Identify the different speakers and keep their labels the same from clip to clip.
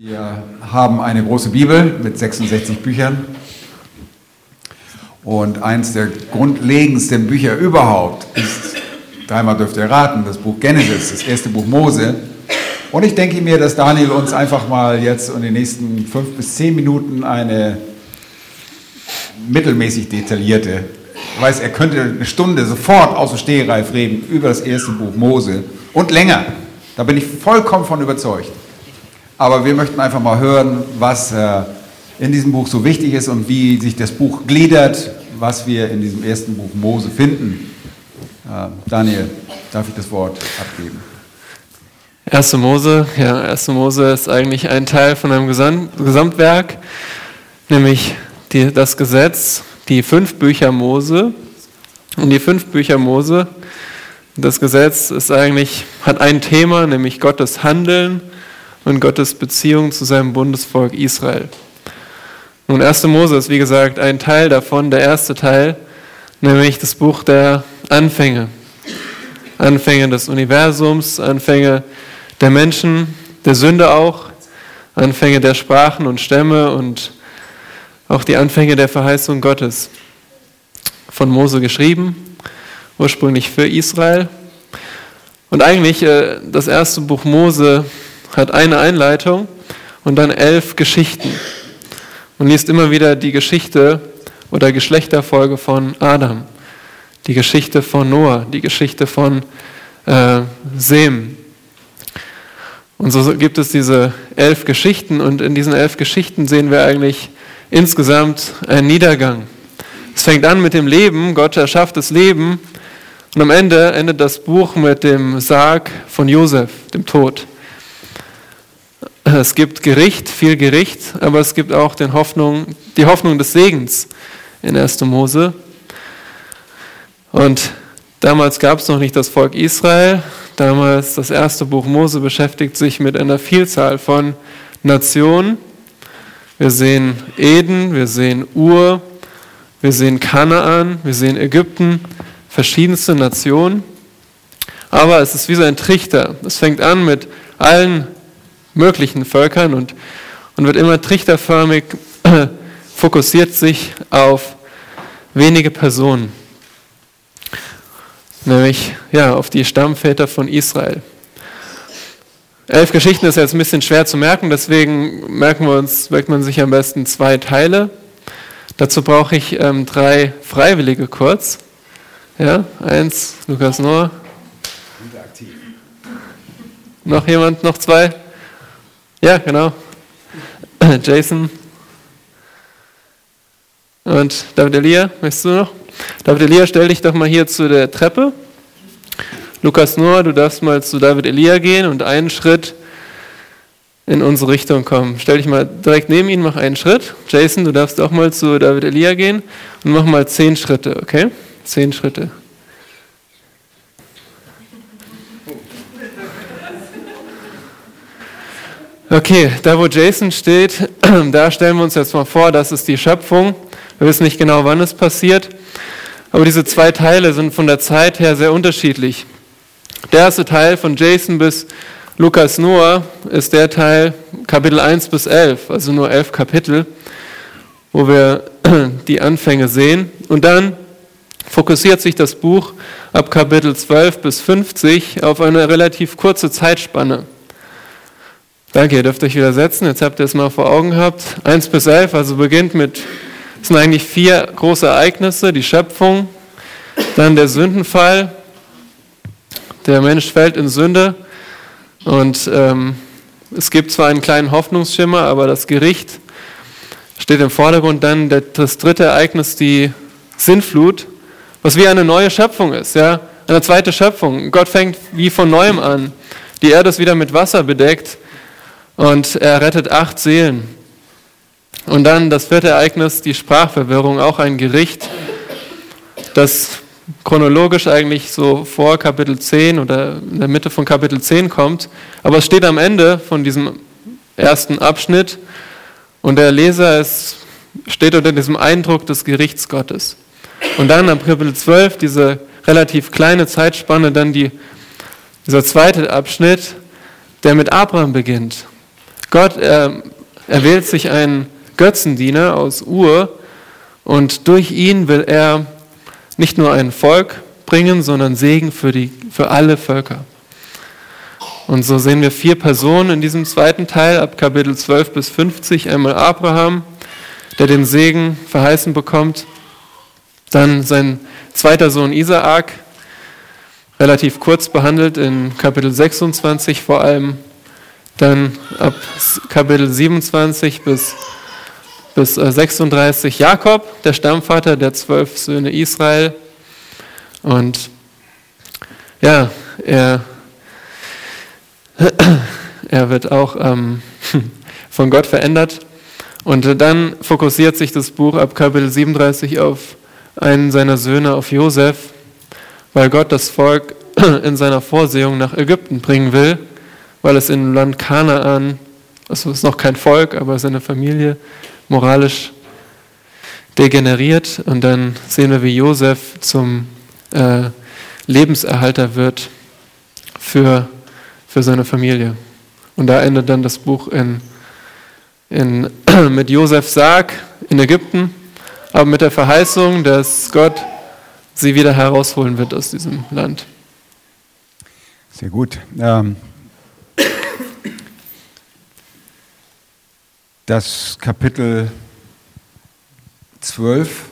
Speaker 1: Wir haben eine große Bibel mit 66 Büchern. Und eins der grundlegendsten Bücher überhaupt ist, dreimal dürft ihr raten, das Buch Genesis, das erste Buch Mose. Und ich denke mir, dass Daniel uns einfach mal jetzt in den nächsten fünf bis zehn Minuten eine mittelmäßig detaillierte, ich weiß, er könnte eine Stunde sofort aus dem Stehreif reden über das erste Buch Mose und länger. Da bin ich vollkommen von überzeugt. Aber wir möchten einfach mal hören, was äh, in diesem Buch so wichtig ist und wie sich das Buch gliedert, was wir in diesem ersten Buch Mose finden. Äh, Daniel, darf ich das Wort abgeben?
Speaker 2: 1. Mose, ja, 1. Mose ist eigentlich ein Teil von einem Gesamtwerk, nämlich die, das Gesetz, die fünf Bücher Mose. Und die fünf Bücher Mose, das Gesetz ist eigentlich, hat ein Thema, nämlich Gottes Handeln und Gottes Beziehung zu seinem Bundesvolk Israel. Nun, 1. Mose ist wie gesagt ein Teil davon, der erste Teil, nämlich das Buch der Anfänge. Anfänge des Universums, Anfänge der Menschen, der Sünde auch, Anfänge der Sprachen und Stämme und auch die Anfänge der Verheißung Gottes. Von Mose geschrieben, ursprünglich für Israel. Und eigentlich äh, das erste Buch Mose hat eine Einleitung und dann elf Geschichten und liest immer wieder die Geschichte oder Geschlechterfolge von Adam, die Geschichte von Noah, die Geschichte von äh, Sem. Und so gibt es diese elf Geschichten und in diesen elf Geschichten sehen wir eigentlich insgesamt einen Niedergang. Es fängt an mit dem Leben, Gott erschafft das Leben und am Ende endet das Buch mit dem Sarg von Josef, dem Tod. Es gibt Gericht, viel Gericht, aber es gibt auch den Hoffnung, die Hoffnung des Segens in 1. Mose. Und damals gab es noch nicht das Volk Israel. Damals das erste Buch Mose beschäftigt sich mit einer Vielzahl von Nationen. Wir sehen Eden, wir sehen Ur, wir sehen Kanaan, wir sehen Ägypten, verschiedenste Nationen. Aber es ist wie so ein Trichter. Es fängt an mit allen möglichen Völkern und, und wird immer trichterförmig, fokussiert sich auf wenige Personen, nämlich ja, auf die Stammväter von Israel. Elf Geschichten ist jetzt ein bisschen schwer zu merken, deswegen merken wir uns, merkt man sich am besten zwei Teile. Dazu brauche ich ähm, drei Freiwillige kurz. Ja, eins, Lukas Noah. Noch jemand, noch zwei? Ja, genau. Jason. Und David Elia, möchtest du noch? David Elia, stell dich doch mal hier zu der Treppe. Lukas Noah, du darfst mal zu David Elia gehen und einen Schritt in unsere Richtung kommen. Stell dich mal direkt neben ihn, mach einen Schritt. Jason, du darfst auch mal zu David Elia gehen und mach mal zehn Schritte, okay? Zehn Schritte. Okay, da wo Jason steht, da stellen wir uns jetzt mal vor, das ist die Schöpfung. Wir wissen nicht genau, wann es passiert, aber diese zwei Teile sind von der Zeit her sehr unterschiedlich. Der erste Teil von Jason bis Lukas Noah ist der Teil Kapitel 1 bis 11, also nur elf Kapitel, wo wir die Anfänge sehen. Und dann fokussiert sich das Buch ab Kapitel 12 bis 50 auf eine relativ kurze Zeitspanne. Danke, ihr dürft euch wieder setzen. Jetzt habt ihr es mal vor Augen gehabt. 1 bis 11, also beginnt mit, es sind eigentlich vier große Ereignisse. Die Schöpfung, dann der Sündenfall. Der Mensch fällt in Sünde und ähm, es gibt zwar einen kleinen Hoffnungsschimmer, aber das Gericht steht im Vordergrund. Dann das dritte Ereignis, die Sintflut, was wie eine neue Schöpfung ist, ja, eine zweite Schöpfung. Gott fängt wie von neuem an. Die Erde ist wieder mit Wasser bedeckt und er rettet acht Seelen. Und dann das vierte Ereignis, die Sprachverwirrung, auch ein Gericht, das chronologisch eigentlich so vor Kapitel 10 oder in der Mitte von Kapitel 10 kommt, aber es steht am Ende von diesem ersten Abschnitt und der Leser ist, steht unter diesem Eindruck des Gerichts Gottes. Und dann am Kapitel 12, diese relativ kleine Zeitspanne, dann die, dieser zweite Abschnitt, der mit Abraham beginnt. Gott äh, erwählt sich einen Götzendiener aus Ur und durch ihn will er nicht nur ein Volk bringen, sondern Segen für, die, für alle Völker. Und so sehen wir vier Personen in diesem zweiten Teil, ab Kapitel 12 bis 50. Einmal Abraham, der den Segen verheißen bekommt. Dann sein zweiter Sohn Isaak, relativ kurz behandelt in Kapitel 26 vor allem. Dann ab Kapitel 27 bis, bis 36 äh, Jakob, der Stammvater der zwölf Söhne Israel. Und ja, er, er wird auch ähm, von Gott verändert. Und dann fokussiert sich das Buch ab Kapitel 37 auf einen seiner Söhne, auf Josef, weil Gott das Volk in seiner Vorsehung nach Ägypten bringen will, weil es im Land Kanaan, also es ist noch kein Volk, aber seine Familie moralisch degeneriert. Und dann sehen wir, wie Josef zum äh, Lebenserhalter wird für, für seine Familie. Und da endet dann das Buch in, in, mit Josefs Sarg in Ägypten, aber mit der Verheißung, dass Gott sie wieder herausholen wird aus diesem Land.
Speaker 1: Sehr gut. Ähm, das Kapitel 12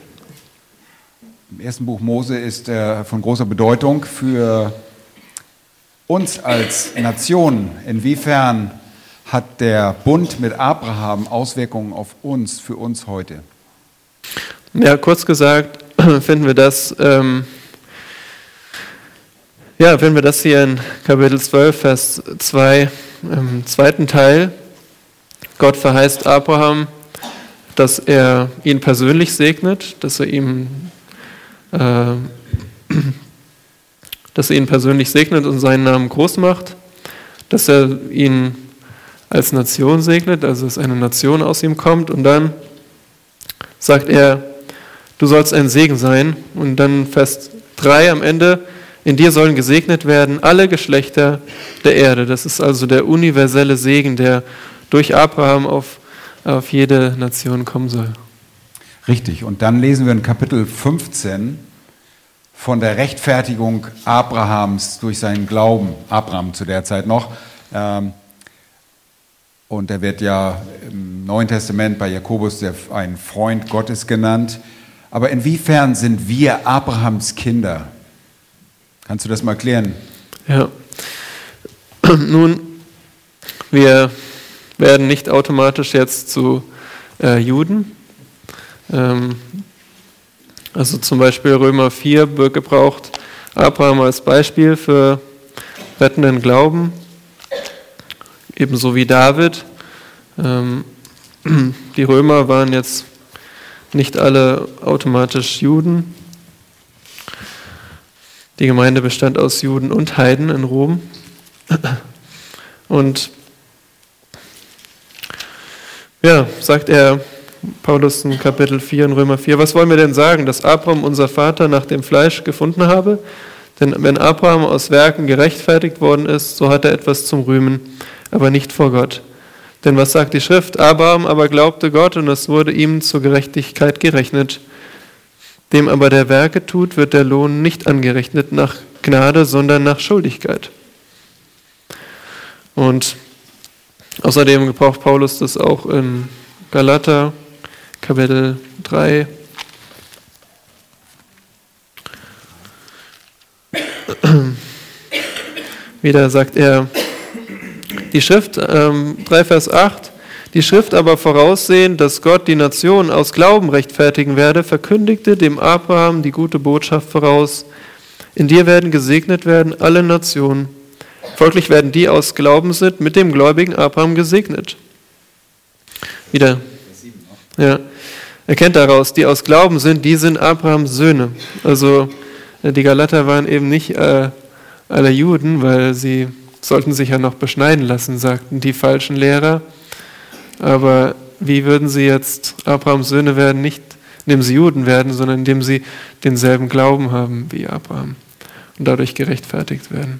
Speaker 1: im ersten Buch Mose ist von großer Bedeutung für uns als Nation. Inwiefern hat der Bund mit Abraham Auswirkungen auf uns, für uns heute?
Speaker 2: Ja, kurz gesagt finden wir das, ähm, ja, finden wir das hier in Kapitel 12, Vers 2, im zweiten Teil. Gott verheißt Abraham, dass er ihn persönlich segnet, dass er ihm äh, dass er ihn persönlich segnet und seinen Namen groß macht, dass er ihn als Nation segnet, also dass eine Nation aus ihm kommt und dann sagt er, du sollst ein Segen sein und dann Vers 3 am Ende, in dir sollen gesegnet werden alle Geschlechter der Erde. Das ist also der universelle Segen, der durch Abraham auf, auf jede Nation kommen soll.
Speaker 1: Richtig. Und dann lesen wir in Kapitel 15 von der Rechtfertigung Abrahams durch seinen Glauben, Abraham zu der Zeit noch. Ähm, und er wird ja im Neuen Testament bei Jakobus ein Freund Gottes genannt. Aber inwiefern sind wir Abrahams Kinder? Kannst du das mal klären?
Speaker 2: Ja. Nun, wir werden nicht automatisch jetzt zu äh, Juden, ähm, also zum Beispiel Römer 4 wird gebraucht Abraham als Beispiel für rettenden Glauben, ebenso wie David. Ähm, die Römer waren jetzt nicht alle automatisch Juden. Die Gemeinde bestand aus Juden und Heiden in Rom. Und ja, sagt er, Paulus in Kapitel 4 in Römer 4. Was wollen wir denn sagen, dass Abraham unser Vater nach dem Fleisch gefunden habe? Denn wenn Abraham aus Werken gerechtfertigt worden ist, so hat er etwas zum Rühmen, aber nicht vor Gott. Denn was sagt die Schrift? Abraham aber glaubte Gott und es wurde ihm zur Gerechtigkeit gerechnet. Dem aber der Werke tut, wird der Lohn nicht angerechnet nach Gnade, sondern nach Schuldigkeit. Und außerdem gebraucht Paulus das auch in Galater Kapitel 3. Wieder sagt er, die Schrift, ähm, 3 Vers 8, die Schrift aber voraussehen, dass Gott die Nation aus Glauben rechtfertigen werde, verkündigte dem Abraham die gute Botschaft voraus. In dir werden gesegnet werden alle Nationen. Folglich werden die aus Glauben sind mit dem gläubigen Abraham gesegnet. Wieder. Ja. Erkennt daraus, die aus Glauben sind, die sind Abrahams Söhne. Also äh, die Galater waren eben nicht äh, alle Juden, weil sie sollten sich ja noch beschneiden lassen, sagten die falschen Lehrer. Aber wie würden sie jetzt Abrahams Söhne werden? Nicht indem sie Juden werden, sondern indem sie denselben Glauben haben wie Abraham und dadurch gerechtfertigt werden.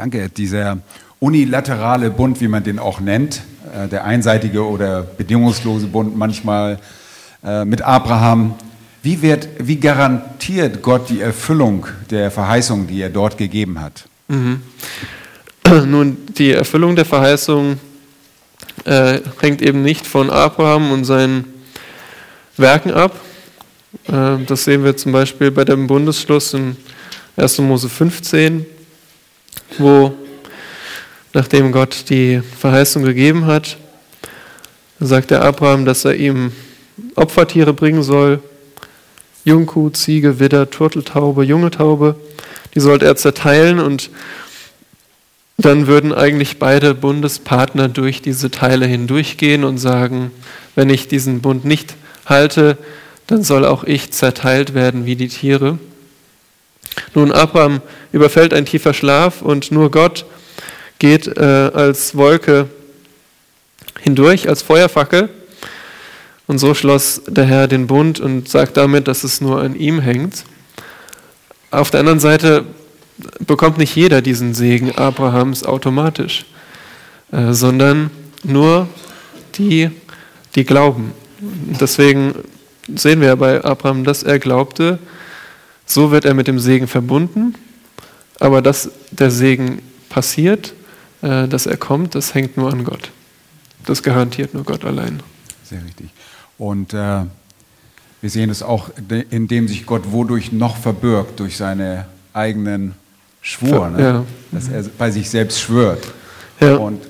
Speaker 1: Danke. Dieser unilaterale Bund, wie man den auch nennt, äh, der einseitige oder bedingungslose Bund manchmal äh, mit Abraham. Wie, wird, wie garantiert Gott die Erfüllung der Verheißung, die er dort gegeben hat?
Speaker 2: Mhm. Nun, die Erfüllung der Verheißung äh, hängt eben nicht von Abraham und seinen Werken ab. Äh, das sehen wir zum Beispiel bei dem Bundesschluss in 1. Mose 15, wo nachdem Gott die Verheißung gegeben hat, sagt der Abraham, dass er ihm Opfertiere bringen soll, Jungkuh, Ziege, Widder, Turteltaube, junge Taube, die sollte er zerteilen und dann würden eigentlich beide Bundespartner durch diese Teile hindurchgehen und sagen, wenn ich diesen Bund nicht halte, dann soll auch ich zerteilt werden wie die Tiere. Nun, Abraham überfällt ein tiefer Schlaf und nur Gott geht äh, als Wolke hindurch, als Feuerfackel. Und so schloss der Herr den Bund und sagt damit, dass es nur an ihm hängt. Auf der anderen Seite bekommt nicht jeder diesen Segen Abrahams automatisch, äh, sondern nur die, die glauben. Deswegen sehen wir bei Abraham, dass er glaubte, so wird er mit dem Segen verbunden, aber dass der Segen passiert, äh, dass er kommt, das hängt nur an Gott. Das garantiert nur Gott allein.
Speaker 1: Sehr richtig. Und äh, wir sehen es auch, indem sich Gott wodurch noch verbirgt, durch seine eigenen Schwur, ne? ja. dass er bei sich selbst schwört. Ja. Und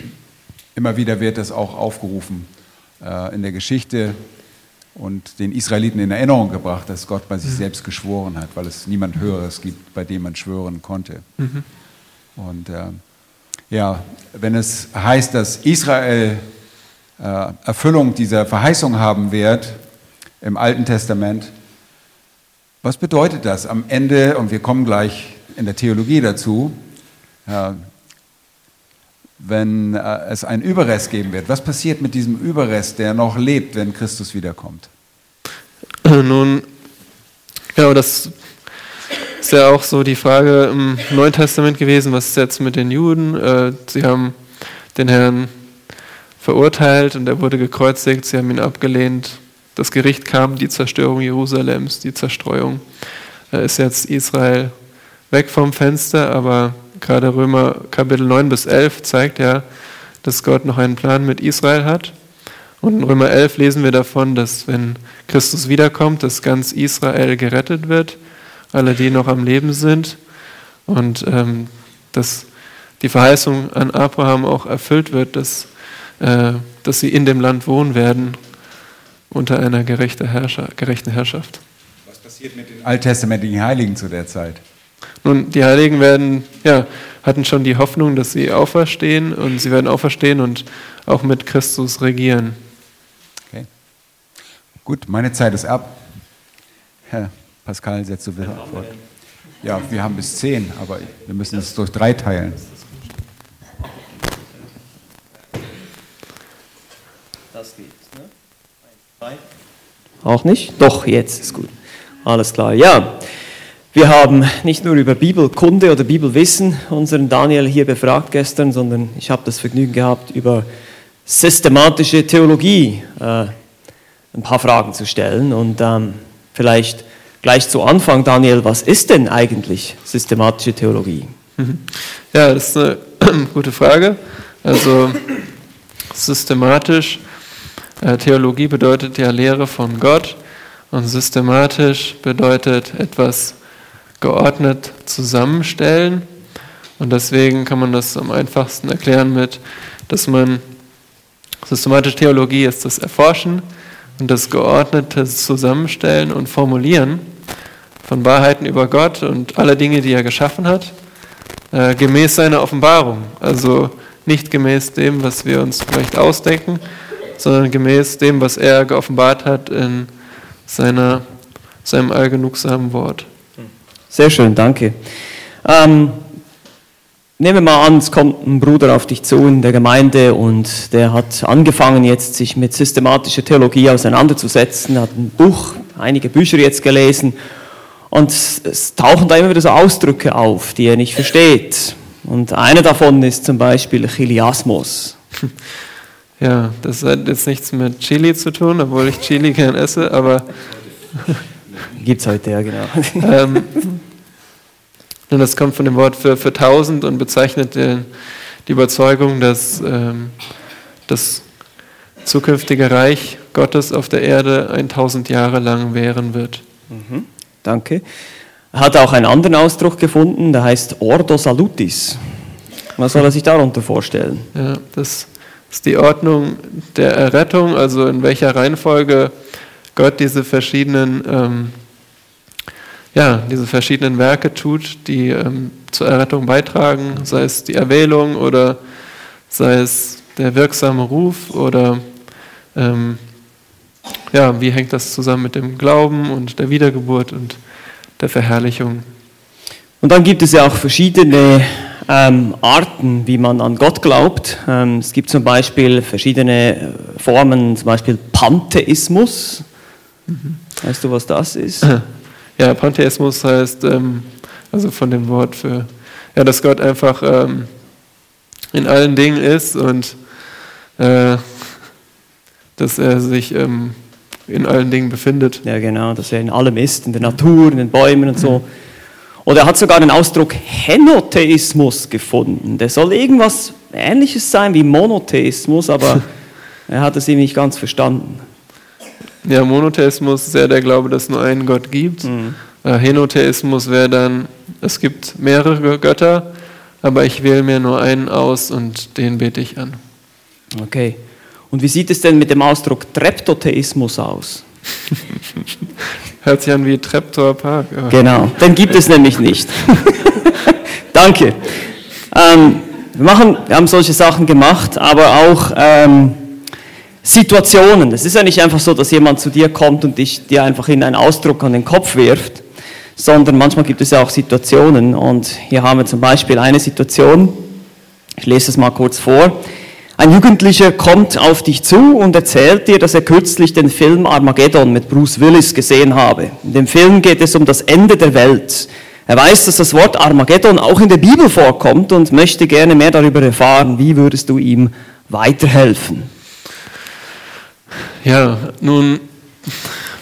Speaker 1: immer wieder wird das auch aufgerufen äh, in der Geschichte und den Israeliten in Erinnerung gebracht, dass Gott bei sich mhm. selbst geschworen hat, weil es niemand Höheres gibt, bei dem man schwören konnte. Mhm. Und äh, ja, wenn es heißt, dass Israel äh, Erfüllung dieser Verheißung haben wird im Alten Testament, was bedeutet das am Ende, und wir kommen gleich in der Theologie dazu, äh, wenn äh, es einen Überrest geben wird. Was passiert mit diesem Überrest, der noch lebt, wenn Christus wiederkommt?
Speaker 2: Nun, ja, das ist ja auch so die Frage im Neuen Testament gewesen, was ist jetzt mit den Juden? Äh, sie haben den Herrn verurteilt und er wurde gekreuzigt, sie haben ihn abgelehnt. Das Gericht kam, die Zerstörung Jerusalems, die Zerstreuung. Da ist jetzt Israel weg vom Fenster, aber gerade Römer Kapitel 9 bis 11 zeigt ja, dass Gott noch einen Plan mit Israel hat. Und in Römer 11 lesen wir davon, dass wenn Christus wiederkommt, dass ganz Israel gerettet wird, alle, die noch am Leben sind, und ähm, dass die Verheißung an Abraham auch erfüllt wird, dass, äh, dass sie in dem Land wohnen werden unter einer gerechten Herrschaft.
Speaker 1: Was passiert mit den alttestamentlichen Heiligen zu der Zeit?
Speaker 2: Nun, die Heiligen werden, ja, hatten schon die Hoffnung, dass sie auferstehen und sie werden auferstehen und auch mit Christus regieren. Okay.
Speaker 1: Gut, meine Zeit ist ab. Herr Pascal, setzt du bitte fort. Ja, wir haben bis zehn, aber wir müssen es durch drei teilen.
Speaker 3: Das geht, ne? Ein, zwei. Auch nicht? Doch, jetzt ist gut. Alles klar. Ja, wir haben nicht nur über Bibelkunde oder Bibelwissen unseren Daniel hier befragt gestern, sondern ich habe das Vergnügen gehabt, über systematische Theologie äh, ein paar Fragen zu stellen. Und ähm, vielleicht gleich zu Anfang, Daniel, was ist denn eigentlich systematische Theologie?
Speaker 2: Mhm. Ja, das ist eine gute Frage. Also systematisch, äh, Theologie bedeutet ja Lehre von Gott und systematisch bedeutet etwas geordnet zusammenstellen. Und deswegen kann man das am einfachsten erklären mit, dass man systematische Theologie ist das Erforschen und das geordnete Zusammenstellen und Formulieren von Wahrheiten über Gott und alle Dinge, die er geschaffen hat, äh, gemäß seiner Offenbarung. Also nicht gemäß dem, was wir uns vielleicht ausdenken, sondern gemäß dem, was er geoffenbart hat in seiner, seinem allgenugsamen Wort.
Speaker 3: Sehr schön, danke. Ähm, nehmen wir mal an, es kommt ein Bruder auf dich zu in der Gemeinde und der hat angefangen jetzt sich mit systematischer Theologie auseinanderzusetzen, hat ein Buch, einige Bücher jetzt gelesen und es tauchen da immer wieder so Ausdrücke auf, die er nicht versteht. Und einer davon ist zum Beispiel Chiliasmus.
Speaker 2: Ja, das hat jetzt nichts mit Chili zu tun, obwohl ich Chili gern esse, aber.
Speaker 3: Gibt es heute, ja, genau.
Speaker 2: ähm, und das kommt von dem Wort für, für tausend und bezeichnet den, die Überzeugung, dass ähm, das zukünftige Reich Gottes auf der Erde 1000 Jahre lang währen wird.
Speaker 3: Mhm, danke. Er hat auch einen anderen Ausdruck gefunden, der heißt Ordo Salutis. Was soll er sich darunter vorstellen?
Speaker 2: Ja, das ist die Ordnung der Errettung, also in welcher Reihenfolge Gott diese verschiedenen, ähm, ja, diese verschiedenen Werke tut, die ähm, zur Errettung beitragen, sei es die Erwählung oder sei es der wirksame Ruf oder ähm, ja, wie hängt das zusammen mit dem Glauben und der Wiedergeburt und der Verherrlichung.
Speaker 3: Und dann gibt es ja auch verschiedene ähm, Arten, wie man an Gott glaubt. Ähm, es gibt zum Beispiel verschiedene äh, Formen, zum Beispiel Pantheismus. Mhm. Weißt du, was das ist?
Speaker 2: Ja, Pantheismus heißt, ähm, also von dem Wort für, ja, dass Gott einfach ähm, in allen Dingen ist und äh, dass er sich ähm, in allen Dingen befindet.
Speaker 3: Ja, genau, dass er in allem ist, in der Natur, in den Bäumen und so. Oder er hat sogar den Ausdruck Henotheismus gefunden. Der soll irgendwas Ähnliches sein wie Monotheismus, aber er hat es ihm nicht ganz verstanden.
Speaker 2: Ja, Monotheismus ist ja der Glaube, dass es nur einen Gott gibt. Mhm. Äh, Henotheismus wäre dann, es gibt mehrere Götter, aber ich wähle mir nur einen aus und den bete ich an.
Speaker 3: Okay. Und wie sieht es denn mit dem Ausdruck Treptotheismus aus?
Speaker 2: Hört sich an wie Treptower Park.
Speaker 3: Genau, den gibt es nämlich nicht. Danke. Ähm, wir, machen, wir haben solche Sachen gemacht, aber auch ähm, Situationen. Es ist ja nicht einfach so, dass jemand zu dir kommt und dich, dir einfach in einen Ausdruck an den Kopf wirft, sondern manchmal gibt es ja auch Situationen. Und hier haben wir zum Beispiel eine Situation, ich lese es mal kurz vor. Ein Jugendlicher kommt auf dich zu und erzählt dir, dass er kürzlich den Film Armageddon mit Bruce Willis gesehen habe. In dem Film geht es um das Ende der Welt. Er weiß, dass das Wort Armageddon auch in der Bibel vorkommt und möchte gerne mehr darüber erfahren. Wie würdest du ihm weiterhelfen?
Speaker 2: Ja, nun,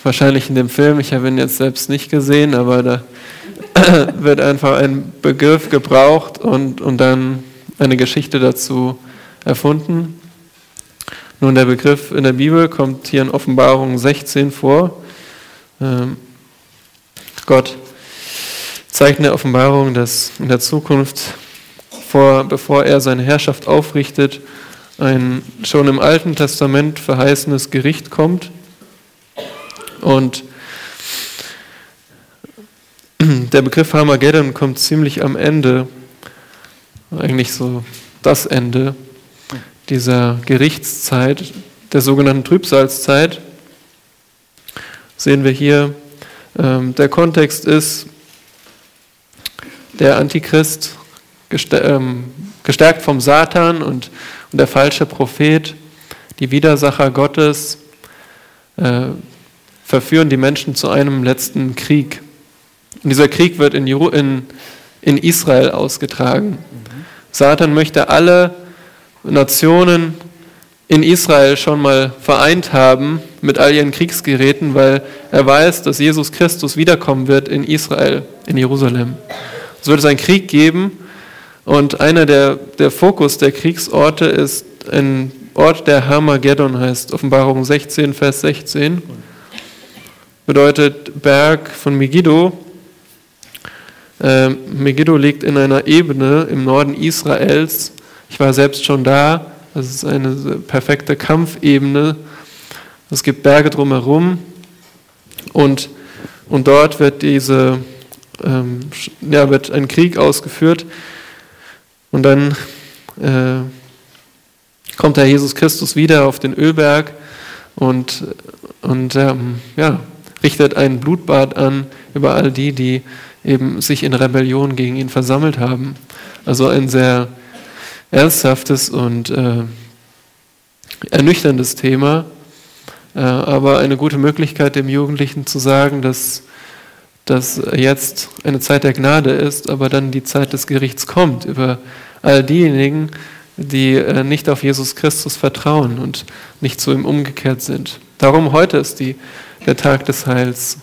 Speaker 2: wahrscheinlich in dem Film, ich habe ihn jetzt selbst nicht gesehen, aber da wird einfach ein Begriff gebraucht und, und dann eine Geschichte dazu erfunden. Nun, der Begriff in der Bibel kommt hier in Offenbarung 16 vor. Ähm, Gott zeigt in der Offenbarung, dass in der Zukunft, vor, bevor er seine Herrschaft aufrichtet, ein schon im Alten Testament verheißenes Gericht kommt. Und der Begriff Harmageddon kommt ziemlich am Ende, eigentlich so das Ende dieser Gerichtszeit, der sogenannten Trübsalzeit, sehen wir hier, ähm, der Kontext ist, der Antichrist, ähm, gestärkt vom Satan und, und der falsche Prophet, die Widersacher Gottes, äh, verführen die Menschen zu einem letzten Krieg. Und dieser Krieg wird in, in, in Israel ausgetragen. Mhm. Satan möchte alle Nationen in Israel schon mal vereint haben mit all ihren Kriegsgeräten, weil er weiß, dass Jesus Christus wiederkommen wird in Israel, in Jerusalem. Es wird es einen Krieg geben und einer der, der Fokus der Kriegsorte ist ein Ort, der Harmageddon heißt, Offenbarung 16, Vers 16. Bedeutet Berg von Megiddo. Äh, Megiddo liegt in einer Ebene im Norden Israels, ich war selbst schon da. Das ist eine perfekte Kampfebene. Es gibt Berge drumherum. Und, und dort wird, diese, ähm, ja, wird ein Krieg ausgeführt. Und dann äh, kommt der Jesus Christus wieder auf den Ölberg und, und ähm, ja, richtet ein Blutbad an über all die, die eben sich in Rebellion gegen ihn versammelt haben. Also ein sehr ernsthaftes und äh, ernüchterndes Thema, äh, aber eine gute Möglichkeit, dem Jugendlichen zu sagen, dass dass jetzt eine Zeit der Gnade ist, aber dann die Zeit des Gerichts kommt über all diejenigen, die äh, nicht auf Jesus Christus vertrauen und nicht zu ihm umgekehrt sind. Darum heute ist die, der Tag des Heils.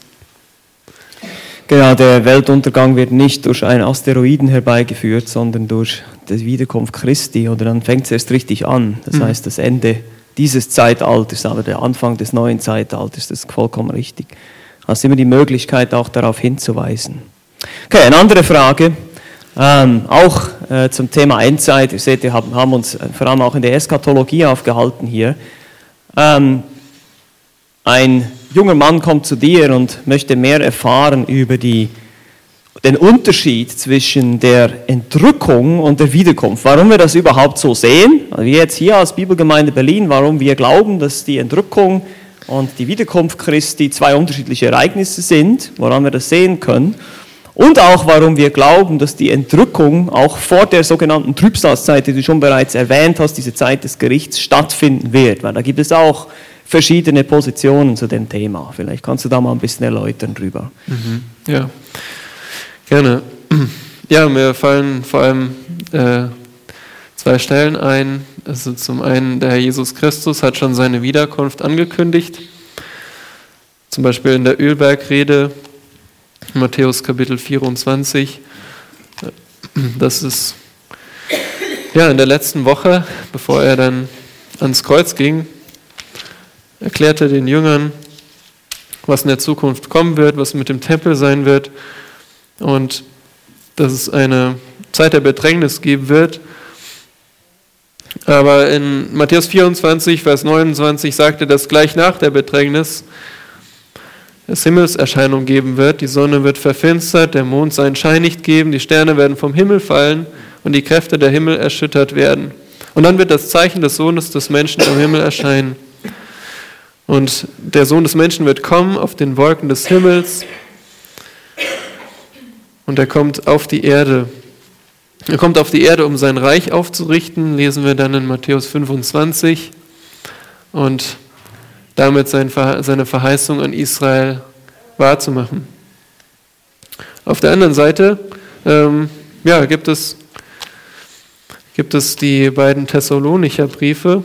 Speaker 3: Genau, der Weltuntergang wird nicht durch einen Asteroiden herbeigeführt, sondern durch die Wiederkunft Christi. Oder dann fängt es erst richtig an. Das mhm. heißt, das Ende dieses Zeitalters, aber der Anfang des neuen Zeitalters, das ist vollkommen richtig. Hast immer die Möglichkeit, auch darauf hinzuweisen. Okay, eine andere Frage, ähm, auch äh, zum Thema Endzeit. Ihr seht, wir haben, haben, uns vor allem auch in der Eschatologie aufgehalten hier. Ähm, ein junger Mann kommt zu dir und möchte mehr erfahren über die, den Unterschied zwischen der Entrückung und der Wiederkunft. Warum wir das überhaupt so sehen, wir jetzt hier als Bibelgemeinde Berlin, warum wir glauben, dass die Entrückung und die Wiederkunft Christi zwei unterschiedliche Ereignisse sind, woran wir das sehen können. Und auch warum wir glauben, dass die Entrückung auch vor der sogenannten Trübsalzeit, die du schon bereits erwähnt hast, diese Zeit des Gerichts stattfinden wird. Weil da gibt es auch verschiedene Positionen zu dem Thema. Vielleicht kannst du da mal ein bisschen erläutern drüber.
Speaker 2: Mhm. Ja, gerne. Ja, mir fallen vor allem äh, zwei Stellen ein. Also zum einen, der Herr Jesus Christus hat schon seine Wiederkunft angekündigt. Zum Beispiel in der Ölbergrede, Matthäus Kapitel 24. Das ist ja in der letzten Woche, bevor er dann ans Kreuz ging, erklärte den Jüngern, was in der Zukunft kommen wird, was mit dem Tempel sein wird und dass es eine Zeit der Bedrängnis geben wird aber in Matthäus 24, Vers 29 sagt er, dass gleich nach der Bedrängnis es Himmelserscheinung geben wird. Die Sonne wird verfinstert, der Mond seinen Schein nicht geben, die Sterne werden vom Himmel fallen und die Kräfte der Himmel erschüttert werden. Und dann wird das Zeichen des Sohnes des Menschen im Himmel erscheinen. Und der Sohn des Menschen wird kommen auf den Wolken des Himmels und er kommt auf die Erde. Er kommt auf die Erde, um sein Reich aufzurichten, lesen wir dann in Matthäus 25 und damit seine Verheißung an Israel wahrzumachen. Auf der anderen Seite ähm, ja, gibt, es, gibt es die beiden Thessalonicher Briefe.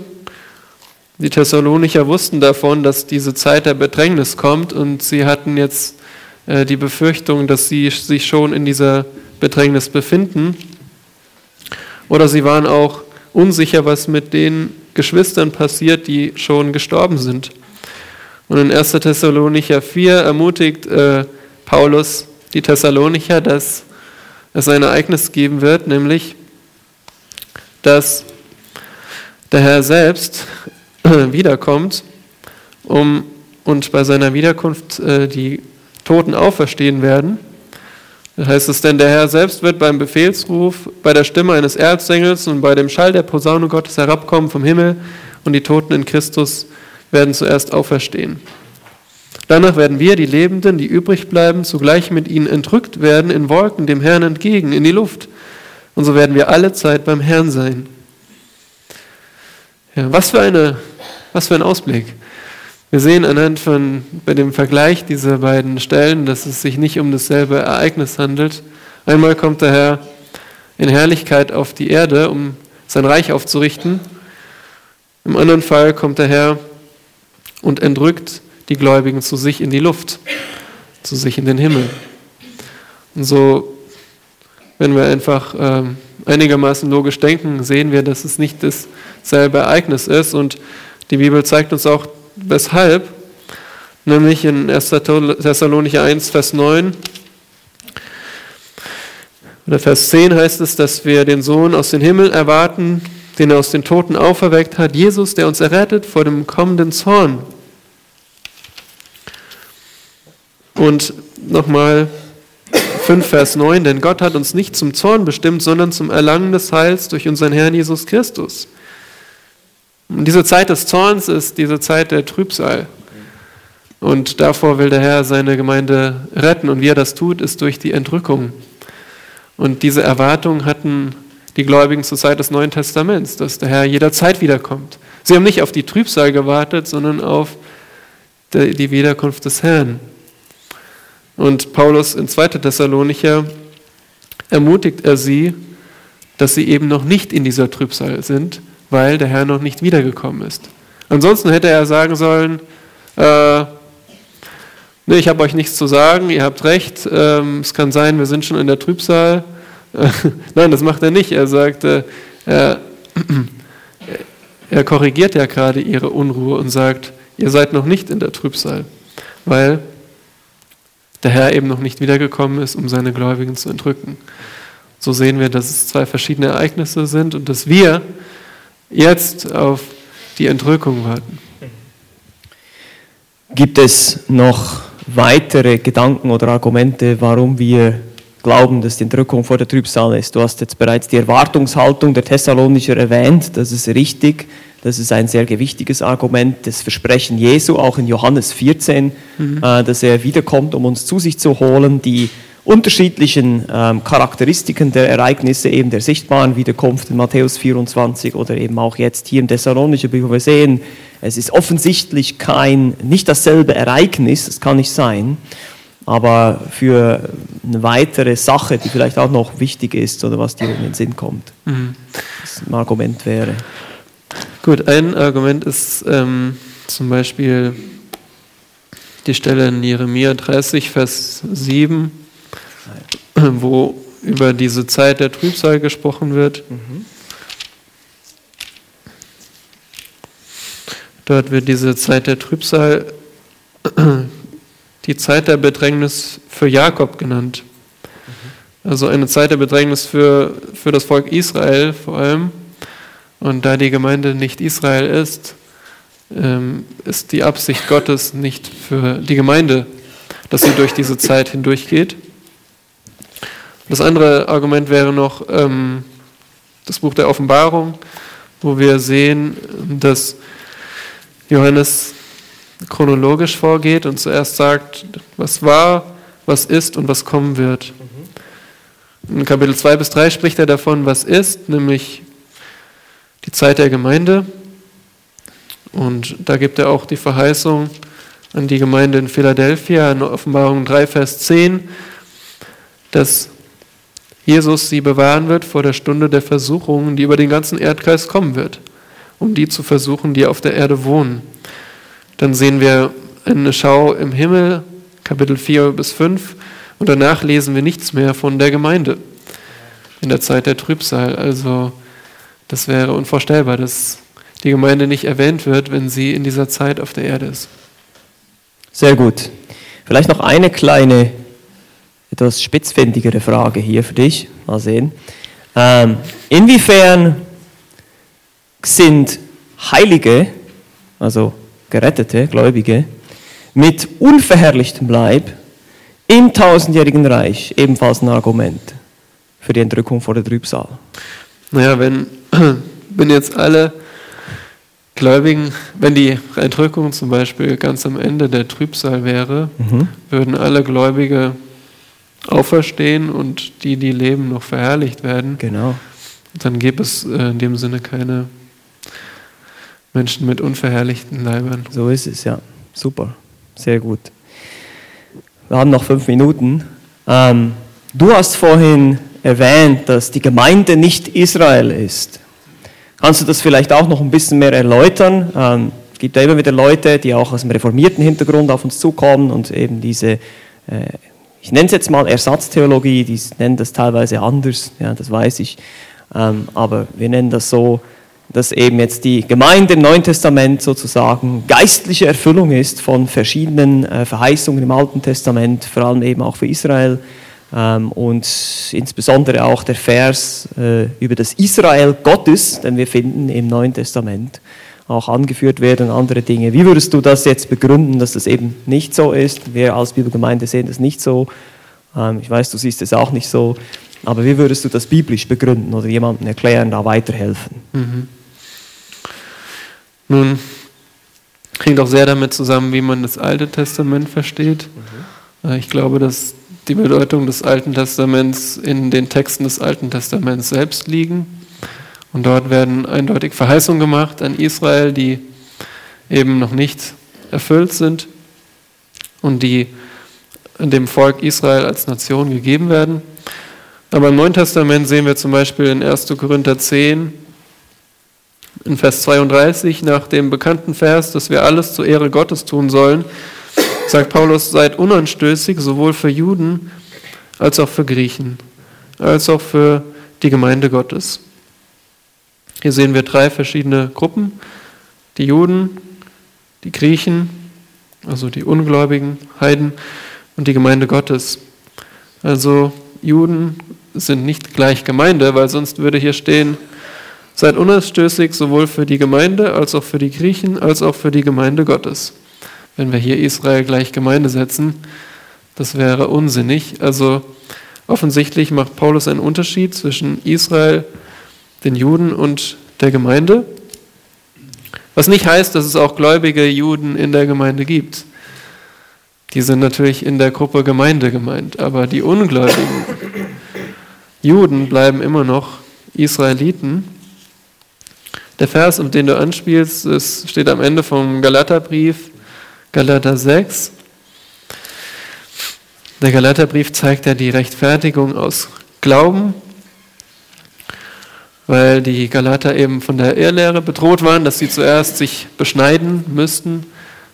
Speaker 2: Die Thessalonicher wussten davon, dass diese Zeit der Bedrängnis kommt und sie hatten jetzt äh, die Befürchtung, dass sie sich schon in dieser Bedrängnis befinden. Oder sie waren auch unsicher, was mit den Geschwistern passiert, die schon gestorben sind. Und in 1. Thessalonicher 4 ermutigt äh, Paulus die Thessalonicher, dass es ein Ereignis geben wird, nämlich, dass der Herr selbst äh, wiederkommt um, und bei seiner Wiederkunft äh, die Toten auferstehen werden heißt es, denn der Herr selbst wird beim Befehlsruf, bei der Stimme eines Erzengels und bei dem Schall der Posaune Gottes herabkommen vom Himmel und die Toten in Christus werden zuerst auferstehen. Danach werden wir, die Lebenden, die übrig bleiben, zugleich mit ihnen entrückt werden in Wolken dem Herrn entgegen, in die Luft. Und so werden wir alle Zeit beim Herrn sein. Ja, was für, eine, was für ein Ausblick. Wir sehen anhand von bei dem Vergleich dieser beiden Stellen, dass es sich nicht um dasselbe Ereignis handelt. Einmal kommt der Herr in Herrlichkeit auf die Erde, um sein Reich aufzurichten. Im anderen Fall kommt der Herr und entrückt die Gläubigen zu sich in die Luft, zu sich in den Himmel. Und so, wenn wir einfach äh, einigermaßen logisch denken, sehen wir, dass es nicht dasselbe Ereignis ist. Und die Bibel zeigt uns auch Weshalb? Nämlich in 1. Thessalonicher 1, Vers 9 oder Vers 10 heißt es, dass wir den Sohn aus dem Himmel erwarten, den er aus den Toten auferweckt hat, Jesus, der uns errettet vor dem kommenden Zorn. Und nochmal 5, Vers 9, denn Gott hat uns nicht zum Zorn bestimmt, sondern zum Erlangen des Heils durch unseren Herrn Jesus Christus. Und diese Zeit des Zorns ist diese Zeit der Trübsal. Und davor will der Herr seine Gemeinde retten. Und wie er das tut, ist durch die Entrückung. Und diese Erwartung hatten die Gläubigen zur Zeit des Neuen Testaments, dass der Herr jederzeit wiederkommt. Sie haben nicht auf die Trübsal gewartet, sondern auf die Wiederkunft des Herrn. Und Paulus in 2. Thessalonicher ermutigt er sie, dass sie eben noch nicht in dieser Trübsal sind, weil der Herr noch nicht wiedergekommen ist. Ansonsten hätte er sagen sollen, äh, nee, ich habe euch nichts zu sagen, ihr habt recht, ähm, es kann sein, wir sind schon in der Trübsal. Nein, das macht er nicht. Er sagt, äh, er, er korrigiert ja gerade ihre Unruhe und sagt, ihr seid noch nicht in der Trübsal, weil der Herr eben noch nicht wiedergekommen ist, um seine Gläubigen zu entrücken. So sehen wir, dass es zwei verschiedene Ereignisse sind und dass wir jetzt auf die Entrückung warten.
Speaker 3: Gibt es noch weitere Gedanken oder Argumente, warum wir glauben, dass die Entrückung vor der Trübsal ist? Du hast jetzt bereits die Erwartungshaltung der Thessalonicher erwähnt, das ist richtig. Das ist ein sehr gewichtiges Argument, das Versprechen Jesu, auch in Johannes 14, mhm. äh, dass er wiederkommt, um uns zu sich zu holen. Die unterschiedlichen ähm, Charakteristiken der Ereignisse, eben der sichtbaren Wiederkunft in Matthäus 24 oder eben auch jetzt hier im Thessalonischen Brief, wo wir sehen, es ist offensichtlich kein, nicht dasselbe Ereignis, es kann nicht sein, aber für eine weitere Sache, die vielleicht auch noch wichtig ist oder was dir in den Sinn kommt, mhm. das ein Argument wäre.
Speaker 2: Gut, ein Argument ist ähm, zum Beispiel die Stelle in Jeremia 30, Vers 7 wo über diese Zeit der Trübsal gesprochen wird. Dort wird diese Zeit der Trübsal die Zeit der Bedrängnis für Jakob genannt. Also eine Zeit der Bedrängnis für, für das Volk Israel vor allem. Und da die Gemeinde nicht Israel ist, ähm, ist die Absicht Gottes nicht für die Gemeinde, dass sie durch diese Zeit hindurchgeht. Das andere Argument wäre noch ähm, das Buch der Offenbarung, wo wir sehen, dass Johannes chronologisch vorgeht und zuerst sagt, was war, was ist und was kommen wird. In Kapitel 2 bis 3 spricht er davon, was ist, nämlich die Zeit der Gemeinde. Und da gibt er auch die Verheißung an die Gemeinde in Philadelphia in Offenbarung 3, Vers 10, dass Jesus sie bewahren wird vor der Stunde der Versuchungen, die über den ganzen Erdkreis kommen wird, um die zu versuchen, die auf der Erde wohnen. Dann sehen wir eine Schau im Himmel, Kapitel 4 bis 5, und danach lesen wir nichts mehr von der Gemeinde in der Zeit der Trübsal. Also das wäre unvorstellbar, dass die Gemeinde nicht erwähnt wird, wenn sie in dieser Zeit auf der Erde ist.
Speaker 3: Sehr gut. Vielleicht noch eine kleine etwas spitzfindigere Frage hier für dich. Mal sehen. Ähm, inwiefern sind Heilige, also gerettete Gläubige, mit unverherrlichtem Leib im tausendjährigen Reich ebenfalls ein Argument für die Entrückung vor der Trübsal?
Speaker 2: Naja, wenn, wenn jetzt alle Gläubigen, wenn die Entrückung zum Beispiel ganz am Ende der Trübsal wäre, mhm. würden alle Gläubige auferstehen und die, die leben, noch verherrlicht werden.
Speaker 3: Genau.
Speaker 2: Dann gäbe es äh, in dem Sinne keine Menschen mit unverherrlichten Leibern.
Speaker 3: So ist es, ja. Super. Sehr gut. Wir haben noch fünf Minuten. Ähm, du hast vorhin erwähnt, dass die Gemeinde nicht Israel ist. Kannst du das vielleicht auch noch ein bisschen mehr erläutern? Ähm, es gibt ja immer wieder Leute, die auch aus dem reformierten Hintergrund auf uns zukommen und eben diese äh, ich nenne es jetzt mal Ersatztheologie, die nennen das teilweise anders, ja, das weiß ich, ähm, aber wir nennen das so, dass eben jetzt die Gemeinde im Neuen Testament sozusagen geistliche Erfüllung ist von verschiedenen äh, Verheißungen im Alten Testament, vor allem eben auch für Israel. Ähm, und insbesondere auch der Vers äh, über das Israel Gottes, den wir finden im Neuen Testament auch angeführt werden, andere Dinge. Wie würdest du das jetzt begründen, dass das eben nicht so ist? Wir als Bibelgemeinde sehen das nicht so. Ähm, ich weiß, du siehst es auch nicht so. Aber wie würdest du das biblisch begründen oder jemandem erklären, da weiterhelfen? Mhm.
Speaker 2: Nun, hängt auch sehr damit zusammen, wie man das Alte Testament versteht. Mhm. Ich glaube, dass die Bedeutung des Alten Testaments in den Texten des Alten Testaments selbst liegen. Und dort werden eindeutig Verheißungen gemacht an Israel, die eben noch nicht erfüllt sind und die dem Volk Israel als Nation gegeben werden. Aber im Neuen Testament sehen wir zum Beispiel in 1. Korinther 10, in Vers 32, nach dem bekannten Vers, dass wir alles zur Ehre Gottes tun sollen, sagt Paulus, seid unanstößig, sowohl für Juden als auch für Griechen, als auch für die Gemeinde Gottes. Hier sehen wir drei verschiedene Gruppen, die Juden, die Griechen, also die Ungläubigen, Heiden und die Gemeinde Gottes. Also Juden sind nicht gleich Gemeinde, weil sonst würde hier stehen, seid unanstößig sowohl für die Gemeinde als auch für die Griechen als auch für die Gemeinde Gottes. Wenn wir hier Israel gleich Gemeinde setzen, das wäre unsinnig. Also offensichtlich macht Paulus einen Unterschied zwischen Israel, den Juden und der Gemeinde. Was nicht heißt, dass es auch gläubige Juden in der Gemeinde gibt. Die sind natürlich in der Gruppe Gemeinde gemeint, aber die ungläubigen Juden bleiben immer noch Israeliten. Der Vers, um den du anspielst, steht am Ende vom Galaterbrief, Galater 6. Der Galaterbrief zeigt ja die Rechtfertigung aus Glauben, weil die Galater eben von der Irrlehre bedroht waren, dass sie zuerst sich beschneiden müssten,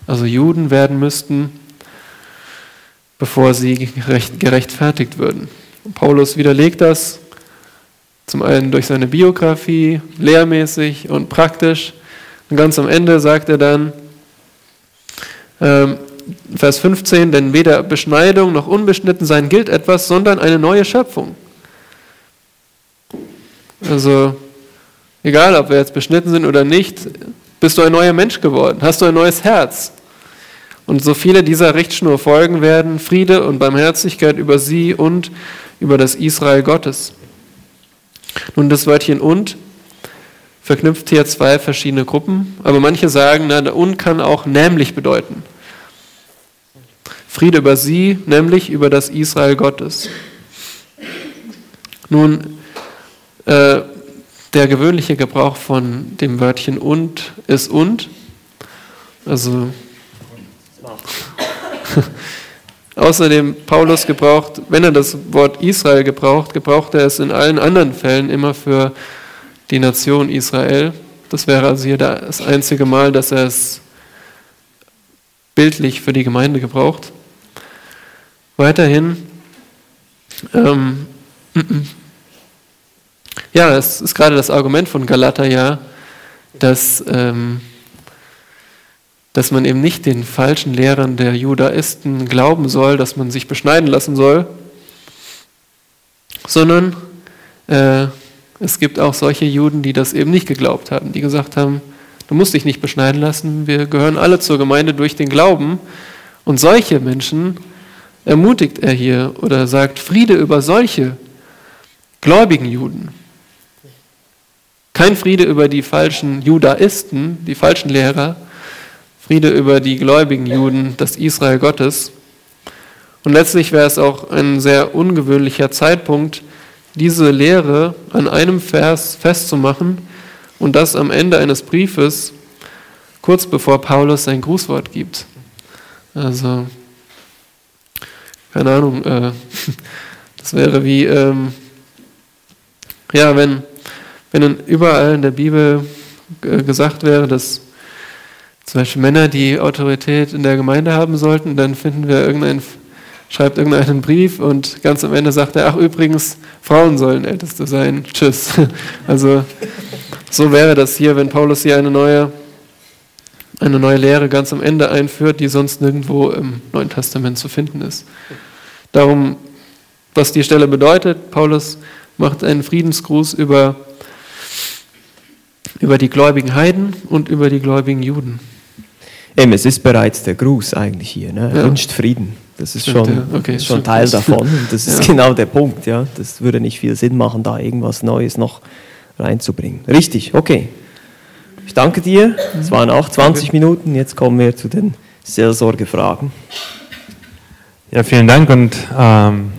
Speaker 2: also Juden werden müssten, bevor sie gerechtfertigt würden. Paulus widerlegt das zum einen durch seine Biografie, lehrmäßig und praktisch. Und ganz am Ende sagt er dann, ähm, Vers 15, denn weder Beschneidung noch Unbeschnittensein gilt etwas, sondern eine neue Schöpfung. Also, egal ob wir jetzt beschnitten sind oder nicht, bist du ein neuer Mensch geworden, hast du ein neues Herz. Und so viele dieser Richtschnur folgen werden, Friede und Barmherzigkeit über sie und über das Israel Gottes. Nun, das Wörtchen und verknüpft hier zwei verschiedene Gruppen, aber manche sagen, na, der und kann auch nämlich bedeuten. Friede über sie, nämlich über das Israel Gottes. Nun, äh, der gewöhnliche Gebrauch von dem Wörtchen und ist und. Also außerdem Paulus gebraucht, wenn er das Wort Israel gebraucht, gebraucht er es in allen anderen Fällen immer für die Nation Israel. Das wäre also hier das einzige Mal, dass er es bildlich für die Gemeinde gebraucht. Weiterhin, ähm, ja, es ist gerade das Argument von Galater ja, dass, ähm, dass man eben nicht den falschen Lehrern der Judaisten glauben soll, dass man sich beschneiden lassen soll, sondern äh, es gibt auch solche Juden, die das eben nicht geglaubt haben, die gesagt haben, du musst dich nicht beschneiden lassen, wir gehören alle zur Gemeinde durch den Glauben. Und solche Menschen ermutigt er hier oder sagt Friede über solche gläubigen Juden. Kein Friede über die falschen Judaisten, die falschen Lehrer, Friede über die gläubigen Juden, das Israel Gottes. Und letztlich wäre es auch ein sehr ungewöhnlicher Zeitpunkt, diese Lehre an einem Vers festzumachen und das am Ende eines Briefes, kurz bevor Paulus sein Grußwort gibt. Also keine Ahnung, äh, das wäre wie, ähm, ja, wenn, wenn überall in der Bibel gesagt wäre, dass zum Beispiel Männer die Autorität in der Gemeinde haben sollten, dann finden wir irgendein, schreibt irgendeinen Brief und ganz am Ende sagt er, ach übrigens, Frauen sollen Älteste sein. Tschüss. Also so wäre das hier, wenn Paulus hier eine neue, eine neue Lehre ganz am Ende einführt, die sonst nirgendwo im Neuen Testament zu finden ist. Darum, was die Stelle bedeutet, Paulus macht einen Friedensgruß über, über die gläubigen Heiden und über die gläubigen Juden.
Speaker 3: Eben, es ist bereits der Gruß eigentlich hier. Ne? Er ja. wünscht Frieden. Das ist schon, okay, ist schon Teil davon. Und das ist ja. genau der Punkt. Ja? Das würde nicht viel Sinn machen, da irgendwas Neues noch reinzubringen. Richtig, okay. Ich danke dir. Es waren auch 20 Minuten. Jetzt kommen wir zu den Seelsorgefragen.
Speaker 4: Ja, vielen Dank und ähm,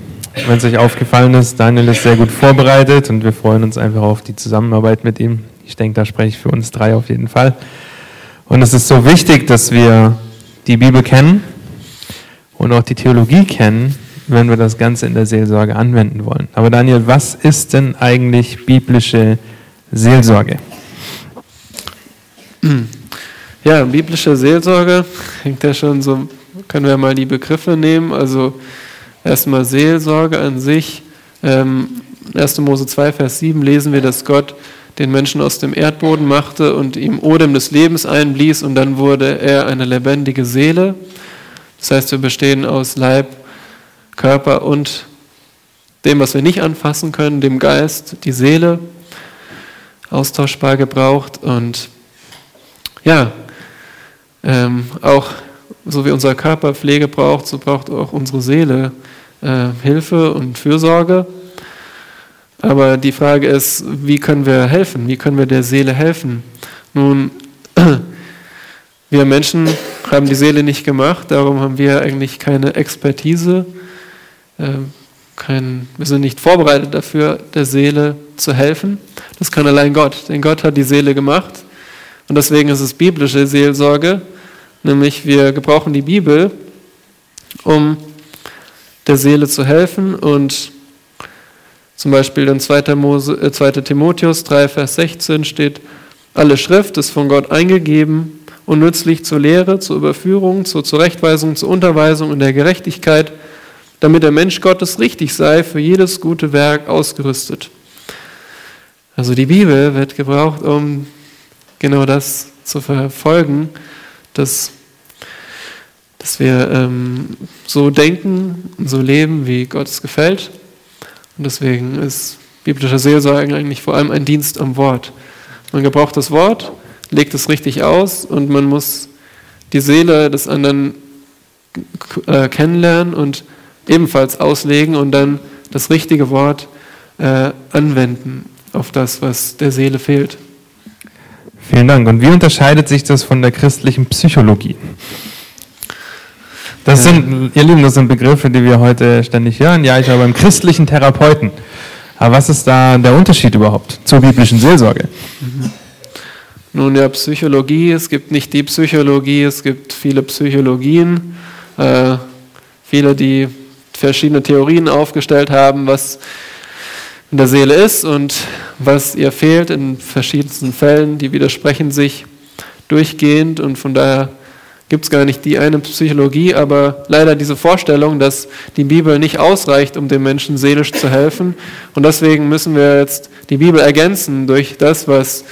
Speaker 4: wenn es euch aufgefallen ist, Daniel ist sehr gut vorbereitet und wir freuen uns einfach auf die Zusammenarbeit mit ihm. Ich denke, da spreche ich für uns drei auf jeden Fall. Und es ist so wichtig, dass wir die Bibel kennen und auch die Theologie kennen, wenn wir das Ganze in der Seelsorge anwenden wollen. Aber Daniel, was ist denn eigentlich biblische Seelsorge?
Speaker 2: Ja, biblische Seelsorge hängt ja schon so, können wir mal die Begriffe nehmen. Also erstmal Seelsorge an sich. Ähm, 1. Mose 2, Vers 7 lesen wir, dass Gott den Menschen aus dem Erdboden machte und ihm Odem des Lebens einblies und dann wurde er eine lebendige Seele. Das heißt, wir bestehen aus Leib, Körper und dem, was wir nicht anfassen können, dem Geist, die Seele, austauschbar gebraucht. Und ja, ähm, auch so wie unser Körper Pflege braucht, so braucht auch unsere Seele äh, Hilfe und Fürsorge. Aber die Frage ist, wie können wir helfen? Wie können wir der Seele helfen? Nun, wir Menschen haben die Seele nicht gemacht, darum haben wir eigentlich keine Expertise. Äh, kein, wir sind nicht vorbereitet dafür, der Seele zu helfen. Das kann allein Gott, denn Gott hat die Seele gemacht. Und deswegen ist es biblische Seelsorge, nämlich wir gebrauchen die Bibel, um der Seele zu helfen und zum Beispiel in 2. Mose, 2. Äh, Timotheus 3, Vers 16 steht, alle Schrift ist von Gott eingegeben und nützlich zur Lehre, zur Überführung, zur Zurechtweisung, zur Unterweisung in der Gerechtigkeit, damit der Mensch Gottes richtig sei, für jedes gute Werk ausgerüstet. Also die Bibel wird gebraucht, um genau das zu verfolgen, dass, dass wir ähm, so denken und so leben, wie Gott es gefällt und deswegen ist biblische Seelsorge eigentlich vor allem ein Dienst am Wort. Man gebraucht das Wort, legt es richtig aus und man muss die Seele des anderen äh, kennenlernen und ebenfalls auslegen und dann das richtige Wort äh, anwenden auf das, was der Seele fehlt.
Speaker 4: Vielen Dank. Und wie unterscheidet sich das von der christlichen Psychologie? Das sind, ihr Lieben, das sind Begriffe, die wir heute ständig hören. Ja, ich war beim christlichen Therapeuten. Aber was ist da der Unterschied überhaupt zur biblischen Seelsorge?
Speaker 2: Mhm. Nun ja, Psychologie, es gibt nicht die Psychologie, es gibt viele Psychologien, äh, viele, die verschiedene Theorien aufgestellt haben, was in der Seele ist und was ihr fehlt in verschiedensten Fällen, die widersprechen sich durchgehend und von daher gibt es gar nicht die eine Psychologie, aber leider diese Vorstellung, dass die Bibel nicht ausreicht, um dem Menschen seelisch zu helfen. Und deswegen müssen wir jetzt die Bibel ergänzen durch das, was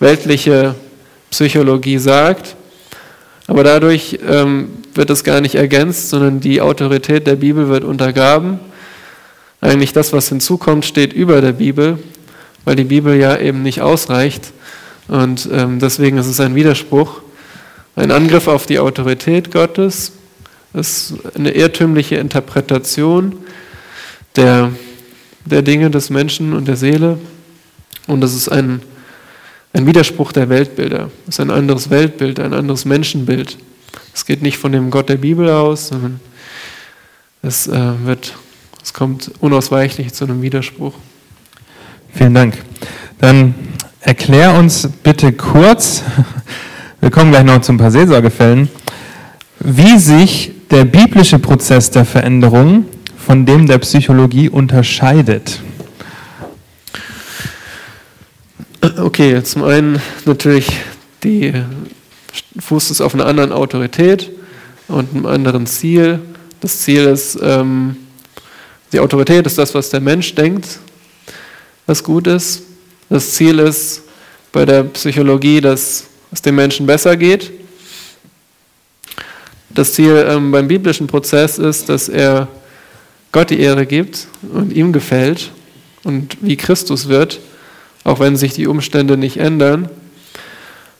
Speaker 2: weltliche Psychologie sagt. Aber dadurch ähm, wird es gar nicht ergänzt, sondern die Autorität der Bibel wird untergraben. Eigentlich das, was hinzukommt, steht über der Bibel, weil die Bibel ja eben nicht ausreicht. Und ähm, deswegen ist es ein Widerspruch. Ein Angriff auf die Autorität Gottes ist eine irrtümliche Interpretation der, der Dinge des Menschen und der Seele. Und es ist ein, ein Widerspruch der Weltbilder. Es ist ein anderes Weltbild, ein anderes Menschenbild. Es geht nicht von dem Gott der Bibel aus, sondern es, äh, wird, es kommt unausweichlich zu einem Widerspruch.
Speaker 4: Vielen Dank. Dann erklär uns bitte kurz, wir kommen gleich noch zu ein paar Seelsorgefällen, wie sich der biblische Prozess der Veränderung von dem der Psychologie unterscheidet.
Speaker 2: Okay, zum einen natürlich die fußt es auf einer anderen Autorität und einem anderen Ziel. Das Ziel ist, ähm, die Autorität ist das, was der Mensch denkt, was gut ist. Das Ziel ist bei der Psychologie, dass es dem Menschen besser geht. Das Ziel ähm, beim biblischen Prozess ist, dass er Gott die Ehre gibt und ihm gefällt und wie Christus wird, auch wenn sich die Umstände nicht ändern.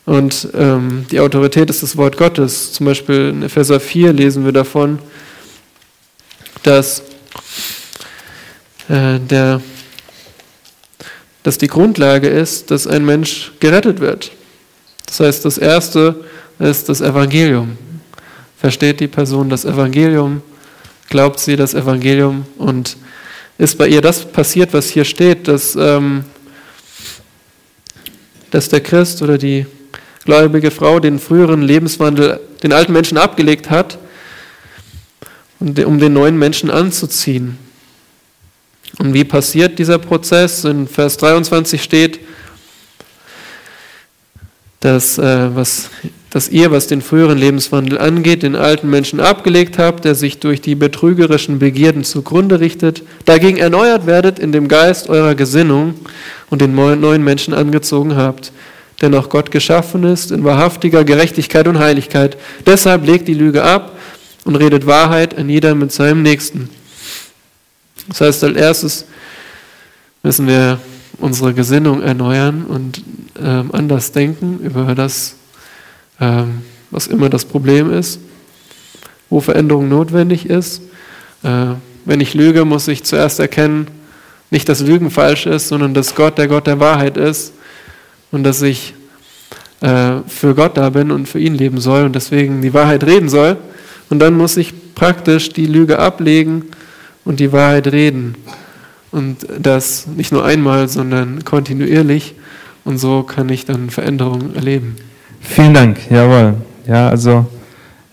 Speaker 2: Und ähm, die Autorität ist das Wort Gottes. Zum Beispiel in Epheser 4 lesen wir davon, dass, äh, der, dass die Grundlage ist, dass ein Mensch gerettet wird. Das heißt, das Erste ist das Evangelium. Versteht die Person das Evangelium? Glaubt sie das Evangelium? Und ist bei ihr das passiert, was hier steht, dass, ähm, dass der Christ oder die gläubige Frau den früheren Lebenswandel, den alten Menschen abgelegt hat um den neuen Menschen anzuziehen. Und wie passiert dieser Prozess? In Vers 23 steht, dass, äh, was, dass ihr, was den früheren Lebenswandel angeht, den alten Menschen abgelegt habt, der sich durch die betrügerischen Begierden zugrunde richtet, dagegen erneuert werdet in dem Geist eurer Gesinnung und den neuen Menschen angezogen habt, der nach Gott geschaffen ist, in wahrhaftiger Gerechtigkeit und Heiligkeit. Deshalb legt die Lüge ab und redet Wahrheit an jeder mit seinem Nächsten. Das heißt, als erstes müssen wir unsere Gesinnung erneuern und ähm, anders denken über das, ähm, was immer das Problem ist, wo Veränderung notwendig ist. Äh, wenn ich lüge, muss ich zuerst erkennen, nicht, dass Lügen falsch ist, sondern dass Gott der Gott der Wahrheit ist und dass ich äh, für Gott da bin und für ihn leben soll und deswegen die Wahrheit reden soll. Und dann muss ich praktisch die Lüge ablegen und die Wahrheit reden. Und das nicht nur einmal, sondern kontinuierlich. Und so kann ich dann Veränderungen erleben.
Speaker 4: Vielen Dank, jawohl. Ja, also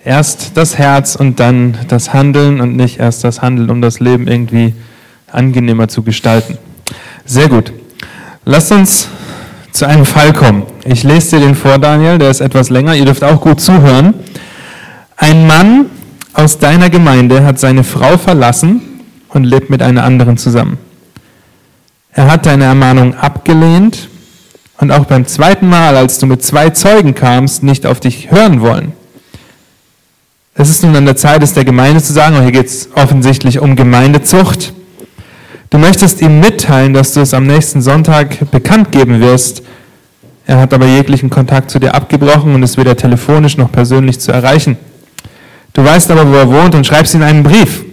Speaker 4: erst das Herz und dann das Handeln und nicht erst das Handeln, um das Leben irgendwie angenehmer zu gestalten. Sehr gut. Lasst uns zu einem Fall kommen. Ich lese dir den vor, Daniel, der ist etwas länger. Ihr dürft auch gut zuhören. Ein Mann aus deiner Gemeinde hat seine Frau verlassen und lebt mit einer anderen zusammen. Er hat deine Ermahnung abgelehnt und auch beim zweiten Mal, als du mit zwei Zeugen kamst, nicht auf dich hören wollen. Es ist nun an der Zeit, es der Gemeinde zu sagen, und hier geht es offensichtlich um Gemeindezucht. Du möchtest ihm mitteilen, dass du es am nächsten Sonntag bekannt geben wirst. Er hat aber jeglichen Kontakt zu dir abgebrochen und ist weder telefonisch noch persönlich zu erreichen. Du weißt aber, wo er wohnt und schreibst ihm einen Brief.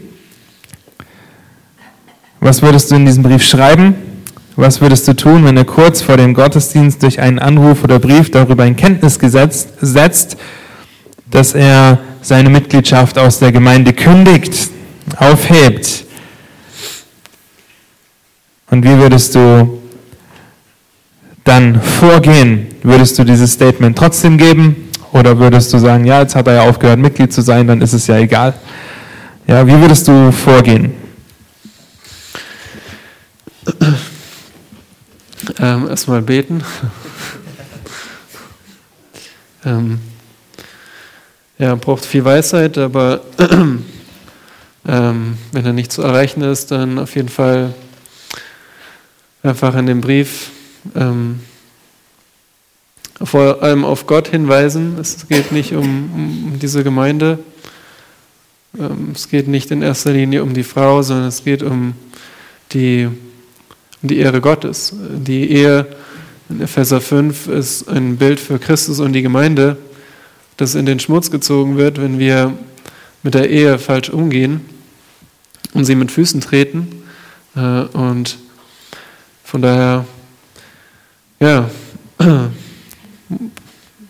Speaker 4: Was würdest du in diesem Brief schreiben? Was würdest du tun, wenn er kurz vor dem Gottesdienst durch einen Anruf oder Brief darüber in Kenntnis gesetzt, setzt, dass er seine Mitgliedschaft aus der Gemeinde kündigt, aufhebt? Und wie würdest du dann vorgehen? Würdest du dieses Statement trotzdem geben? Oder würdest du sagen, ja, jetzt hat er ja aufgehört, Mitglied zu sein, dann ist es ja egal? Ja, wie würdest du vorgehen?
Speaker 2: Ähm, erstmal beten. ähm, ja, braucht viel Weisheit, aber ähm, wenn er nicht zu erreichen ist, dann auf jeden Fall einfach in dem Brief ähm, vor allem auf Gott hinweisen. Es geht nicht um, um diese Gemeinde. Ähm, es geht nicht in erster Linie um die Frau, sondern es geht um die die Ehre Gottes. Die Ehe in Epheser 5 ist ein Bild für Christus und die Gemeinde, das in den Schmutz gezogen wird, wenn wir mit der Ehe falsch umgehen und sie mit Füßen treten. Äh, und von daher, ja,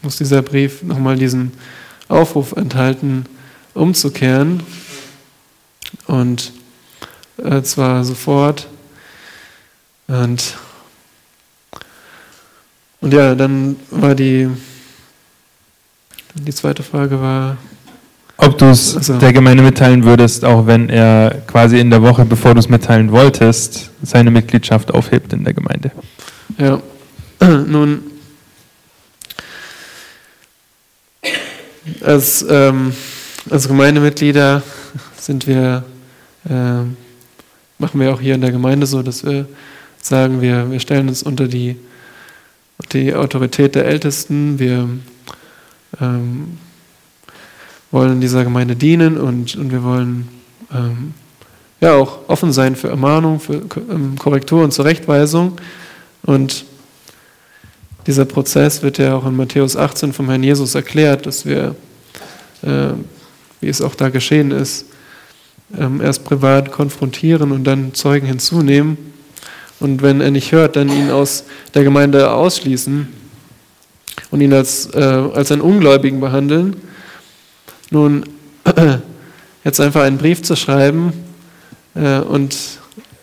Speaker 2: muss dieser Brief nochmal diesen Aufruf enthalten, umzukehren. Und äh, zwar sofort und, und ja, dann war die, die zweite Frage war,
Speaker 4: ob du es also. der Gemeinde mitteilen würdest, auch wenn er quasi in der Woche, bevor du es mitteilen wolltest, seine Mitgliedschaft aufhebt in der Gemeinde.
Speaker 2: Ja, nun, als, ähm, als Gemeindemitglieder sind wir, äh, machen wir auch hier in der Gemeinde so, dass wir sagen, wir, wir stellen uns unter die, die Autorität der Ältesten, wir ähm, wollen dieser Gemeinde dienen und, und wir wollen ähm, ja auch offen sein für Ermahnung, für ähm, Korrektur und Zurechtweisung. Und dieser Prozess wird ja auch in Matthäus 18 vom Herrn Jesus erklärt, dass wir, äh, wie es auch da geschehen ist, ähm, erst privat konfrontieren und dann Zeugen hinzunehmen und wenn er nicht hört, dann ihn aus der Gemeinde ausschließen und ihn als, äh, als einen Ungläubigen behandeln. Nun, jetzt einfach einen Brief zu schreiben äh, und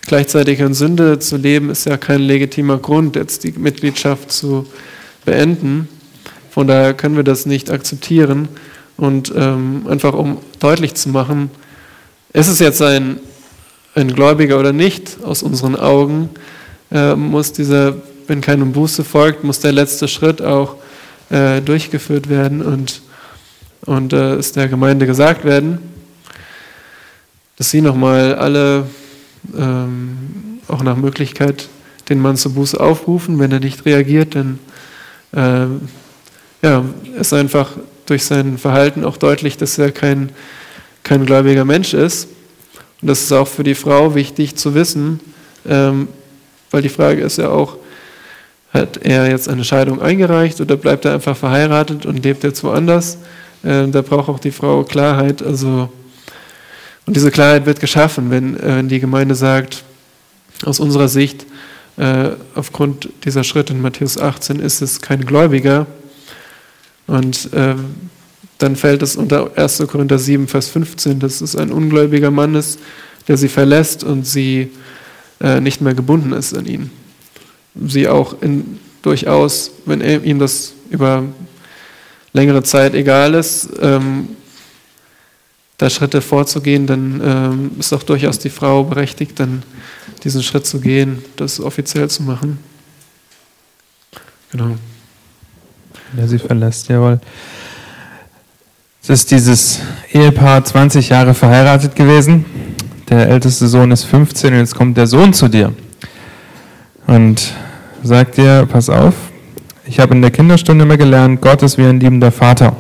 Speaker 2: gleichzeitig in Sünde zu leben, ist ja kein legitimer Grund, jetzt die Mitgliedschaft zu beenden. Von daher können wir das nicht akzeptieren. Und ähm, einfach um deutlich zu machen, ist es jetzt ein, ein Gläubiger oder nicht, aus unseren Augen, äh, muss dieser, wenn keinem Buße folgt, muss der letzte Schritt auch äh, durchgeführt werden und, und äh, es der Gemeinde gesagt werden, dass sie nochmal alle ähm, auch nach Möglichkeit den Mann zur Buße aufrufen. Wenn er nicht reagiert, dann äh, ja, ist einfach durch sein Verhalten auch deutlich, dass er kein, kein gläubiger Mensch ist. Und das ist auch für die Frau wichtig zu wissen, ähm, weil die Frage ist ja auch, hat er jetzt eine Scheidung eingereicht oder bleibt er einfach verheiratet und lebt jetzt woanders? Äh, da braucht auch die Frau Klarheit. Also, und diese Klarheit wird geschaffen, wenn, äh, wenn die Gemeinde sagt, aus unserer Sicht, äh, aufgrund dieser Schritte in Matthäus 18 ist es kein Gläubiger. Und äh, dann fällt es unter 1. Korinther 7, Vers 15, dass es ein ungläubiger Mann ist, der sie verlässt und sie äh, nicht mehr gebunden ist an ihn. Sie auch in, durchaus, wenn er, ihm das über längere Zeit egal ist, ähm, da Schritte vorzugehen, dann ähm, ist auch durchaus die Frau berechtigt, dann diesen Schritt zu gehen, das offiziell zu machen.
Speaker 4: Genau. Der sie verlässt, jawohl. Ist dieses Ehepaar 20 Jahre verheiratet gewesen. Der älteste Sohn ist 15 und jetzt kommt der Sohn zu dir und sagt dir, pass auf, ich habe in der Kinderstunde immer gelernt, Gott ist wie ein liebender Vater.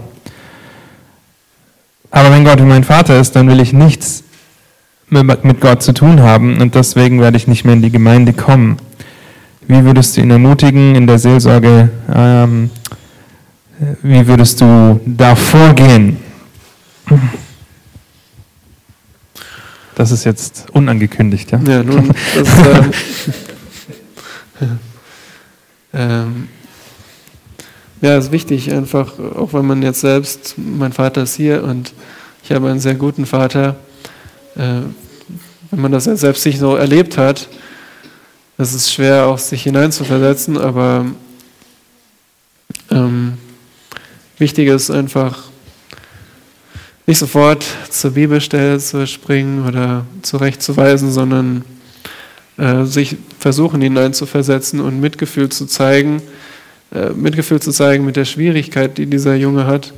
Speaker 4: Aber wenn Gott wie mein Vater ist, dann will ich nichts mit Gott zu tun haben und deswegen werde ich nicht mehr in die Gemeinde kommen. Wie würdest du ihn ermutigen in der Seelsorge? Ähm, wie würdest du da vorgehen? Das ist jetzt unangekündigt, ja?
Speaker 2: Ja, nun, das ist, ähm, ähm, ja, ist wichtig, einfach, auch wenn man jetzt selbst, mein Vater ist hier und ich habe einen sehr guten Vater, äh, wenn man das selbst nicht so erlebt hat, es ist schwer, auch sich hineinzuversetzen, aber ähm, wichtig ist einfach, nicht sofort zur Bibelstelle zu springen oder zurechtzuweisen, sondern äh, sich versuchen hineinzuversetzen und Mitgefühl zu zeigen, äh, Mitgefühl zu zeigen mit der Schwierigkeit, die dieser Junge hat,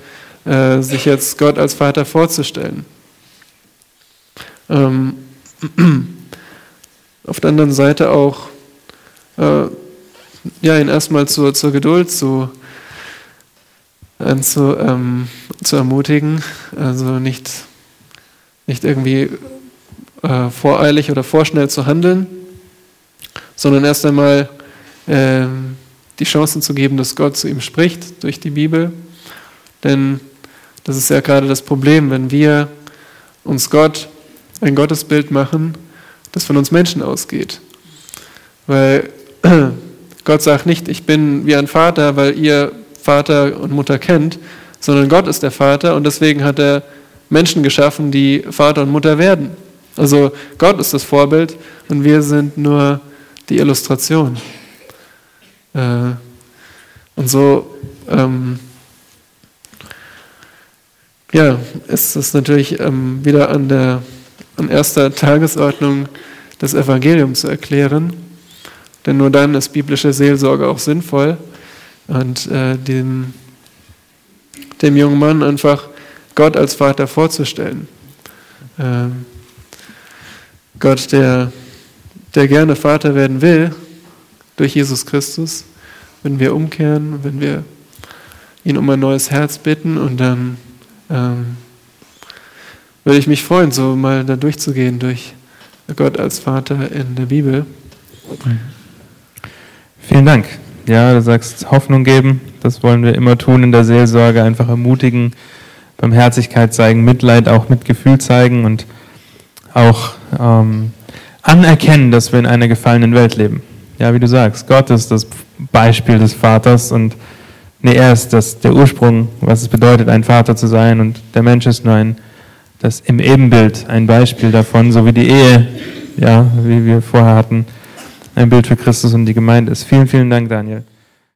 Speaker 2: äh, sich jetzt Gott als Vater vorzustellen. Ähm, auf der anderen Seite auch äh, ja, ihn erstmal zur, zur Geduld zu, äh, zu, ähm, zu ermutigen, also nicht, nicht irgendwie äh, voreilig oder vorschnell zu handeln, sondern erst einmal äh, die Chancen zu geben, dass Gott zu ihm spricht durch die Bibel. Denn das ist ja gerade das Problem, wenn wir uns Gott ein Gottesbild machen, das von uns Menschen ausgeht. Weil Gott sagt nicht, ich bin wie ein Vater, weil ihr Vater und Mutter kennt, sondern Gott ist der Vater und deswegen hat er Menschen geschaffen, die Vater und Mutter werden. Also Gott ist das Vorbild und wir sind nur die Illustration. Äh, und so ähm, ja, ist es natürlich ähm, wieder an der an erster Tagesordnung das Evangelium zu erklären. Denn nur dann ist biblische Seelsorge auch sinnvoll. Und äh, dem, dem jungen Mann einfach Gott als Vater vorzustellen. Ähm, Gott, der, der gerne Vater werden will durch Jesus Christus, wenn wir umkehren, wenn wir ihn um ein neues Herz bitten und dann ähm, würde ich mich freuen, so mal da durchzugehen durch Gott als Vater in der Bibel.
Speaker 4: Vielen Dank. Ja, du sagst Hoffnung geben. Das wollen wir immer tun in der Seelsorge. Einfach ermutigen, Barmherzigkeit zeigen, Mitleid, auch Mitgefühl zeigen und auch ähm, anerkennen, dass wir in einer gefallenen Welt leben. Ja, wie du sagst, Gott ist das Beispiel des Vaters und nee, er ist das, der Ursprung, was es bedeutet, ein Vater zu sein und der Mensch ist nur ein das im Ebenbild ein Beispiel davon, so wie die Ehe, ja, wie wir vorher hatten, ein Bild für Christus und die Gemeinde ist. Vielen, vielen Dank, Daniel.